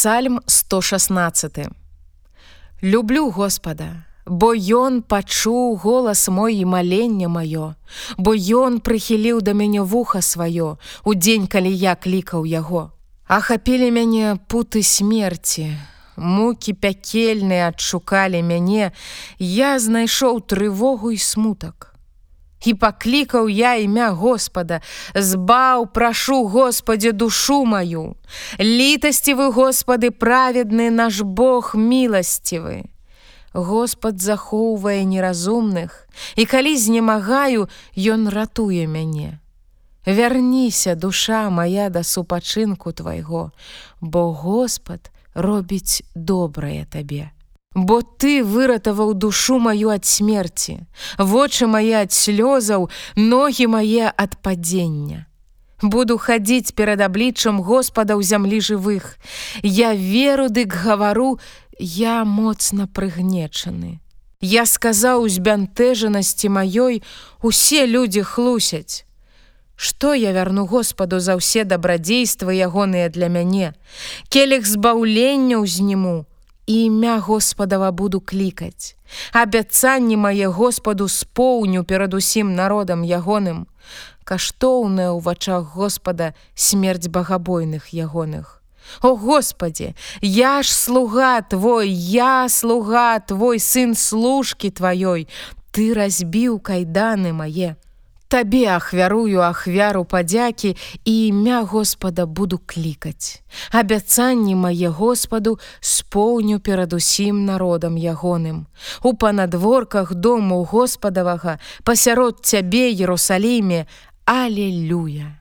Псальм 116. Люблю Господа, бо ён пачуў голас мой і маленне маё, бо ён прыхіліў да мяне вуха сваё у дзень, калі я клікаў яго. Ахапілі мяне путы смерці. Мукі пякельныя адшукалі мяне, я знайшоў трывогу і смутак. І паклікаў я імя Господа, збаў, прашу Господе душу маю. Літасцівы Господы праведны наш Бог міласцівы. Господ захоўвае неразумных, і калі знемагаю, ён ратуе мяне. Вярніся, душа моя да супачынку твайго, бо Господ робіць добрае табе. Бо ты выратаваў душу маю ад смерці, вочы мае ад слёзаў, ногі мае ад падзення. Буду хадзіць перад абліччам Господа ў зямлі жывых. Я веру дык гавару, я моцна прыгнечаны. Я сказаў з бянтэжанасці маёй, усе людзі хлусяць. Што я вярну Господу за ўсе дабрадзействы ягоныя для мяне, Келіх збаўлення ўзніму, імя Господава буду клікаць. Абяцанні мае Господу споўню перад усім народам ягоным, каштоўная ў вачах Господа смерць багабойных ягоных. О Господі, я ж слуга твой, я слуга твой сын служкі тваёй, ты разбіў кайданы мае. Табе ахвярую ахвяру падзякі і імя Господа буду клікаць. Абяцанні мае Господу споўню перад усім народам ягоным. У панадворках дому Господавага пасярод цябе Ерусаліме, Алелюя.